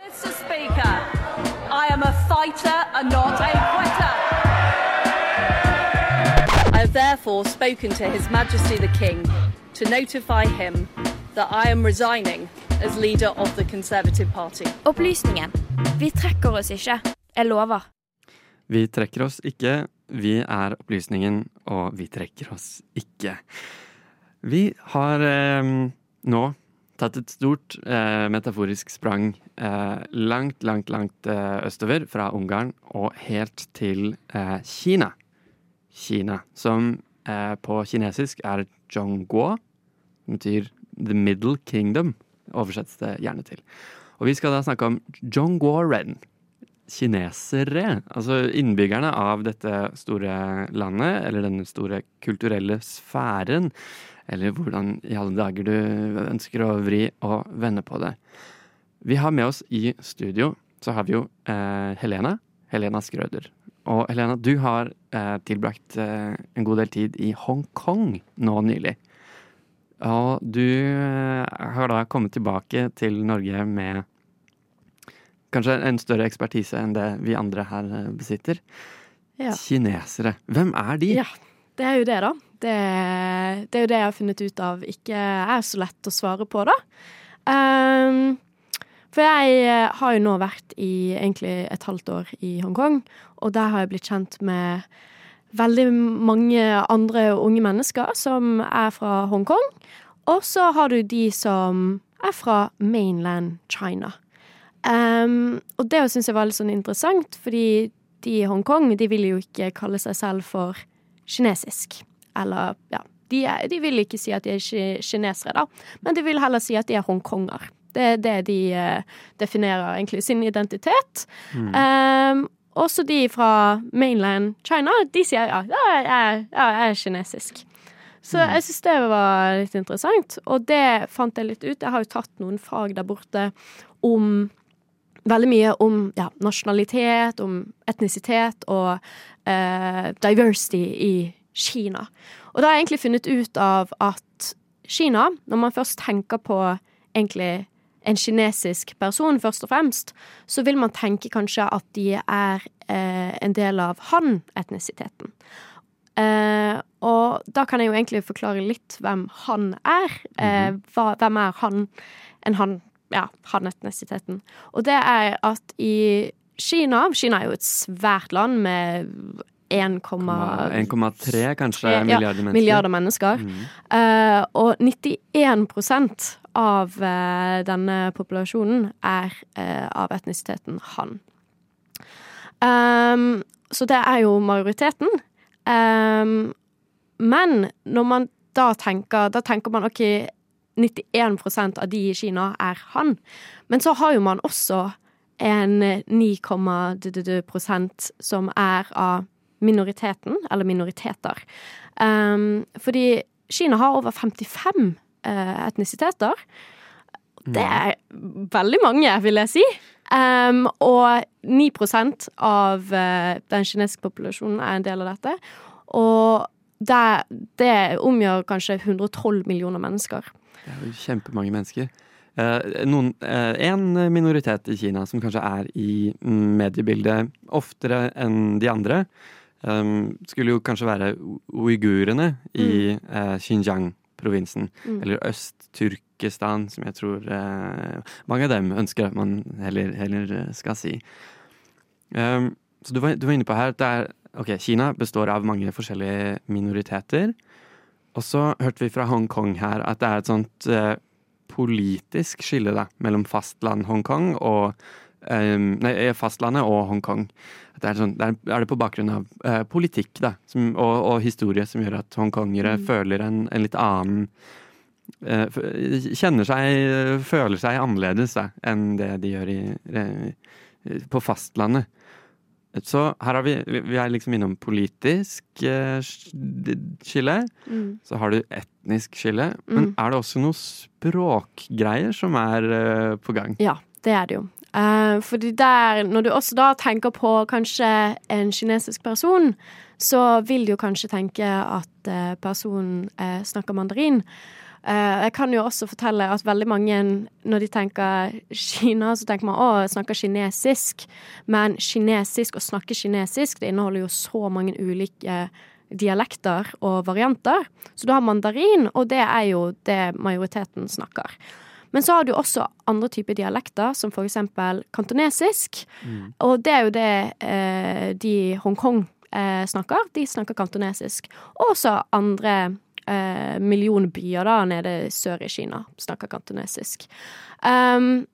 Mr. Speaker, I am a fighter and not a quitter. I have therefore spoken to His Majesty the King to notify him that I am resigning as leader of the Conservative Party. Opplysningen. Vi trekker oss ikke. Jeg lover. Vi trekker oss ikke. Vi er opplysningen, og vi trekker oss ikke. Vi har eh, nå tatt et stort eh, metaforisk sprang eh, langt, langt, langt eh, østover fra Ungarn og helt til eh, Kina. Kina, som eh, på kinesisk er Zhongguo, som betyr The Middle Kingdom, oversettes det gjerne til. Og vi skal da snakke om Zhongguo-ren kinesere, altså innbyggerne av dette store landet, eller denne store kulturelle sfæren, eller hvordan i alle dager du ønsker å vri og vende på det. Vi har med oss i studio, så har vi jo eh, Helena. Helena Skrøder. Og Helena, du har eh, tilbrakt eh, en god del tid i Hongkong nå nylig. Og du eh, har da kommet tilbake til Norge med kanskje en større ekspertise enn det vi andre her eh, besitter. Ja. Kinesere. Hvem er de? Ja, det er jo det, da. Det, det er jo det jeg har funnet ut av ikke er så lett å svare på, da. Um, for jeg eh, har jo nå vært i egentlig et halvt år i Hongkong, og der har jeg blitt kjent med veldig mange andre unge mennesker som er fra Hongkong. Og så har du de som er fra mainland China. Um, og det syns jeg var litt sånn interessant, fordi de i Hongkong de vil jo ikke kalle seg selv for kinesisk. Eller, ja De, er, de vil ikke si at de er kinesere, da, men de vil heller si at de er hongkonger. Det er det de uh, definerer egentlig sin identitet. Um, også de fra mainland China, de sier ja, jeg, er- ja, jeg er kinesisk. Så jeg syns det var litt interessant, og det fant jeg litt ut. Jeg har jo tatt noen fag der borte om veldig mye om ja, nasjonalitet, om etnisitet og eh, diversity i Kina. Og da har jeg egentlig funnet ut av at Kina, når man først tenker på egentlig en kinesisk person, først og fremst, så vil man tenke kanskje at de er eh, en del av han-etnisiteten. Eh, og da kan jeg jo egentlig forklare litt hvem han er. Eh, hva, hvem er han? En han ja, han-etnisiteten. Og det er at i Kina Kina er jo et svært land med 1,3 1,3 kanskje ja, milliarder mennesker. milliarder mennesker. Eh, og 91% av uh, denne populasjonen er uh, av etnisiteten han. Um, så det er jo majoriteten. Um, men når man da tenker Da tenker man OK, 91% av de i Kina er han. Men så har jo man også en 9,2 prosent som er av minoriteten, eller minoriteter. Um, fordi Kina har over 55 uh, etnisiteter. Det er veldig mange, vil jeg si. Um, og 9% av uh, den kinesiske populasjonen er en del av dette. Og det, det omgjør kanskje 112 millioner mennesker. Det er jo kjempemange mennesker. Eh, eh, en minoritet i Kina som kanskje er i mediebildet oftere enn de andre, eh, skulle jo kanskje være uigurene i eh, Xinjiang-provinsen. Eller Øst-Turkestan, som jeg tror mange av dem ønsker at man heller, heller skal si. Så du var, du var inne på her at er okay, Kina består av mange forskjellige minoriteter. Og så hørte vi fra Hongkong her at det er et sånt eh, politisk skille da, mellom fastland Hongkong og eh, Nei, fastlandet og Hongkong. Det er, sånn, det er, det på bakgrunn av eh, politikk da, som, og, og historie som gjør at hongkongere føler en, en litt annen eh, Kjenner seg Føler seg annerledes da, enn det de gjør i, på fastlandet. Så her har vi Vi er liksom innom politisk skille. Mm. Så har du etnisk skille. Men er det også noen språkgreier som er eh, på gang? Ja, det er det jo. Eh, fordi der, når du også da tenker på kanskje en kinesisk person, så vil du jo kanskje tenke at eh, personen eh, snakker mandarin. Eh, jeg kan jo også fortelle at veldig mange, når de tenker Kina, så tenker man å, jeg snakker kinesisk. Men kinesisk, å snakke kinesisk, det inneholder jo så mange ulike dialekter og varianter. Så du har mandarin, og det er jo det majoriteten snakker. Men så har du også andre typer dialekter, som eksempel kantonesisk. Mm. Og det er jo det eh, de Hongkong eh, snakker. De snakker kantonesisk. Og også andre eh, millionbyer da, nede sør i Kina snakker kantonesisk. Um,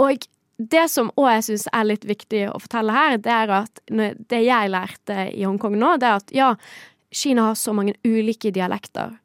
og det som òg jeg syns er litt viktig å fortelle her, det er at det jeg lærte i Hongkong nå, det er at ja, Kina har så mange ulike dialekter.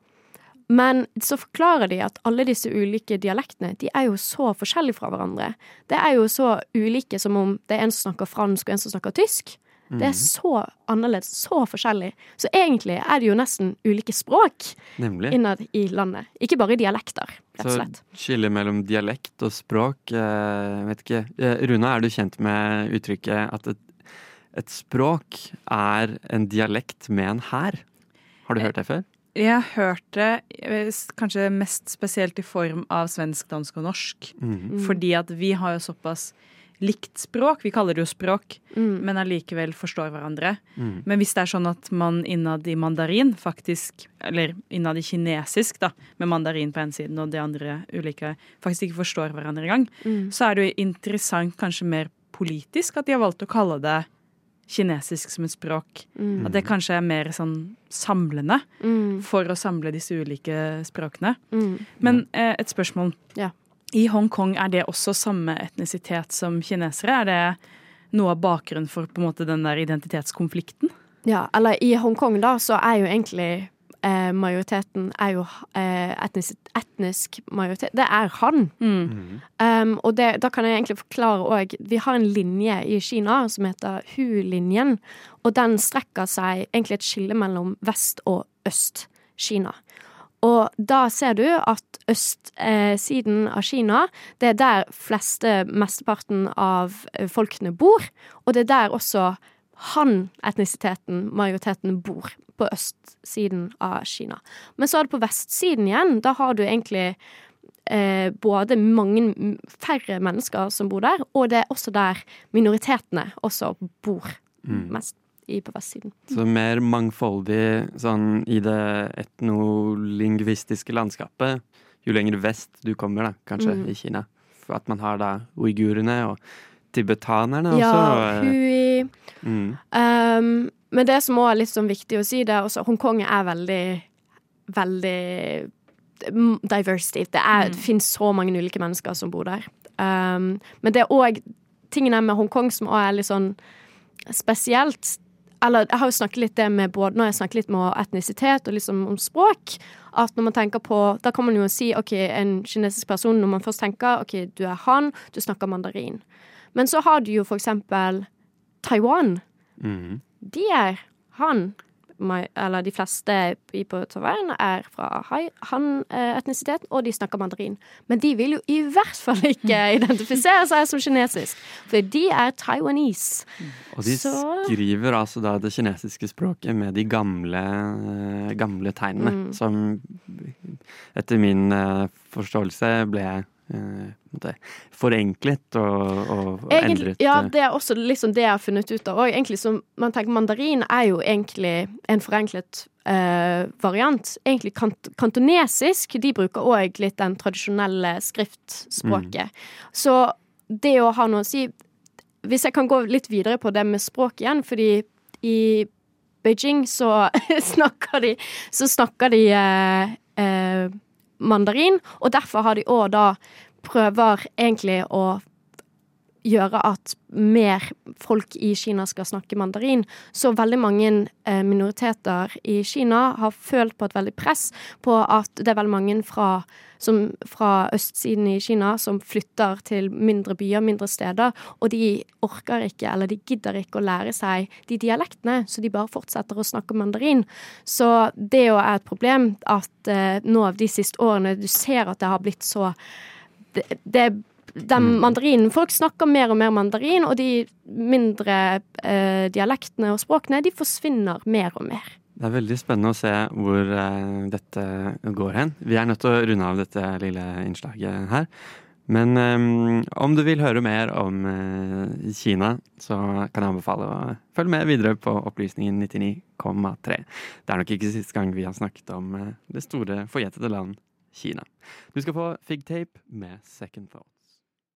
Men så forklarer de at alle disse ulike dialektene de er jo så forskjellige fra hverandre. Det er jo så ulike som om det er en som snakker fransk og en som snakker tysk. Det er mhm. så annerledes, så forskjellig. Så egentlig er det jo nesten ulike språk Nemlig. innad i landet. Ikke bare dialekter, rett og slett. Så skille mellom dialekt og språk, eh, vet ikke. Eh, Runa, er du kjent med uttrykket at et, et språk er en dialekt med en hær? Har du hørt det før? Jeg har hørt det eh, kanskje mest spesielt i form av svensk, dansk og norsk. Mm. Fordi at vi har jo såpass likt språk. Vi kaller det jo språk, mm. men allikevel forstår hverandre. Mm. Men hvis det er sånn at man innad i mandarin faktisk, eller innad i kinesisk, da, med mandarin på en siden og de andre ulike, faktisk ikke forstår hverandre engang, mm. så er det jo interessant, kanskje mer politisk, at de har valgt å kalle det kinesisk som et språk. Mm. At det kanskje er mer sånn samlende mm. for å samle disse ulike språkene. Mm. Men eh, et spørsmål. Ja. I Hongkong, er det også samme etnisitet som kinesere? Er det noe av bakgrunnen for på en måte den der identitetskonflikten? Ja, eller i Hongkong da, så er jo egentlig eh, majoriteten er jo eh, etnisk, etnisk, majoritet. Det er han. Mm. Um, og det, da kan jeg egentlig forklare òg Vi har en linje i Kina som heter Hu-linjen. Og den strekker seg egentlig et skille mellom vest og øst-Kina. Og da ser du at østsiden eh, av Kina, det er der fleste, mesteparten av eh, folkene bor. Og det er der også han-etnisiteten, majoriteten, bor. På østsiden av Kina. Men så er det på vestsiden igjen. Da har du egentlig eh, både mange færre mennesker som bor der, og det er også der minoritetene også bor mm. mest i, på vestsiden. Så mer mangfoldig sånn i det etnolingvistiske landskapet jo lenger vest du kommer, da, kanskje, mm. i Kina. For at man har da uigurene og tibetanerne ja, også. Ja, hui. Mm. Um, men det som òg er litt sånn viktig å si, det er også Hongkong er veldig, veldig diversity. Det, er, mm. det finnes så mange ulike mennesker som bor der. Um, men det er òg tingene med Hongkong som òg er litt sånn spesielt eller jeg har jo snakket litt det med både når jeg snakker litt med etnisitet og liksom om språk, at når man tenker på Da kan man jo si OK, en kinesisk person, når man først tenker OK, du er han, du snakker mandarin. Men så har du jo for eksempel Taiwan. Mm. De er han eller de fleste på Taiwan er fra han-etnisitet, og de snakker mandarin. Men de vil jo i hvert fall ikke identifisere seg som kinesisk, for de er taiwanese. Og de Så... skriver altså da det kinesiske språket med de gamle, eh, gamle tegnene, mm. som etter min eh, forståelse ble eh, forenklet og, og egentlig, endret. Ja, eh. det er også liksom det jeg har funnet ut av òg. Man tenker Mandarin er jo egentlig en forenklet uh, variant. Egentlig kant kantonesisk, de bruker òg litt den tradisjonelle skriftspråket. Mm. Så det å ha noe å si Hvis jeg kan gå litt videre på det med språk igjen, fordi i Beijing så snakker de Så snakker de uh, mandarin, og derfor har de òg da prøver egentlig å gjøre at mer folk i Kina skal snakke mandarin. Så veldig mange eh, minoriteter i Kina har følt på et veldig press på at det er veldig mange fra, som, fra østsiden i Kina som flytter til mindre byer, mindre steder, og de orker ikke, eller de gidder ikke å lære seg de dialektene, så de bare fortsetter å snakke mandarin. Så det jo er et problem at eh, nå av de siste årene du ser at det har blitt så det, det den mm. mandarinen Folk snakker mer og mer mandarin, og de mindre eh, dialektene og språkene de forsvinner mer og mer. Det er veldig spennende å se hvor eh, dette går hen. Vi er nødt til å runde av dette lille innslaget her. Men um, om du vil høre mer om uh, Kina, så kan jeg anbefale å følge med videre på Opplysningen 99,3. Det er nok ikke siste gang vi har snakket om uh, det store, forjettede land Kina. Du skal få Fig Tape med Second Thought.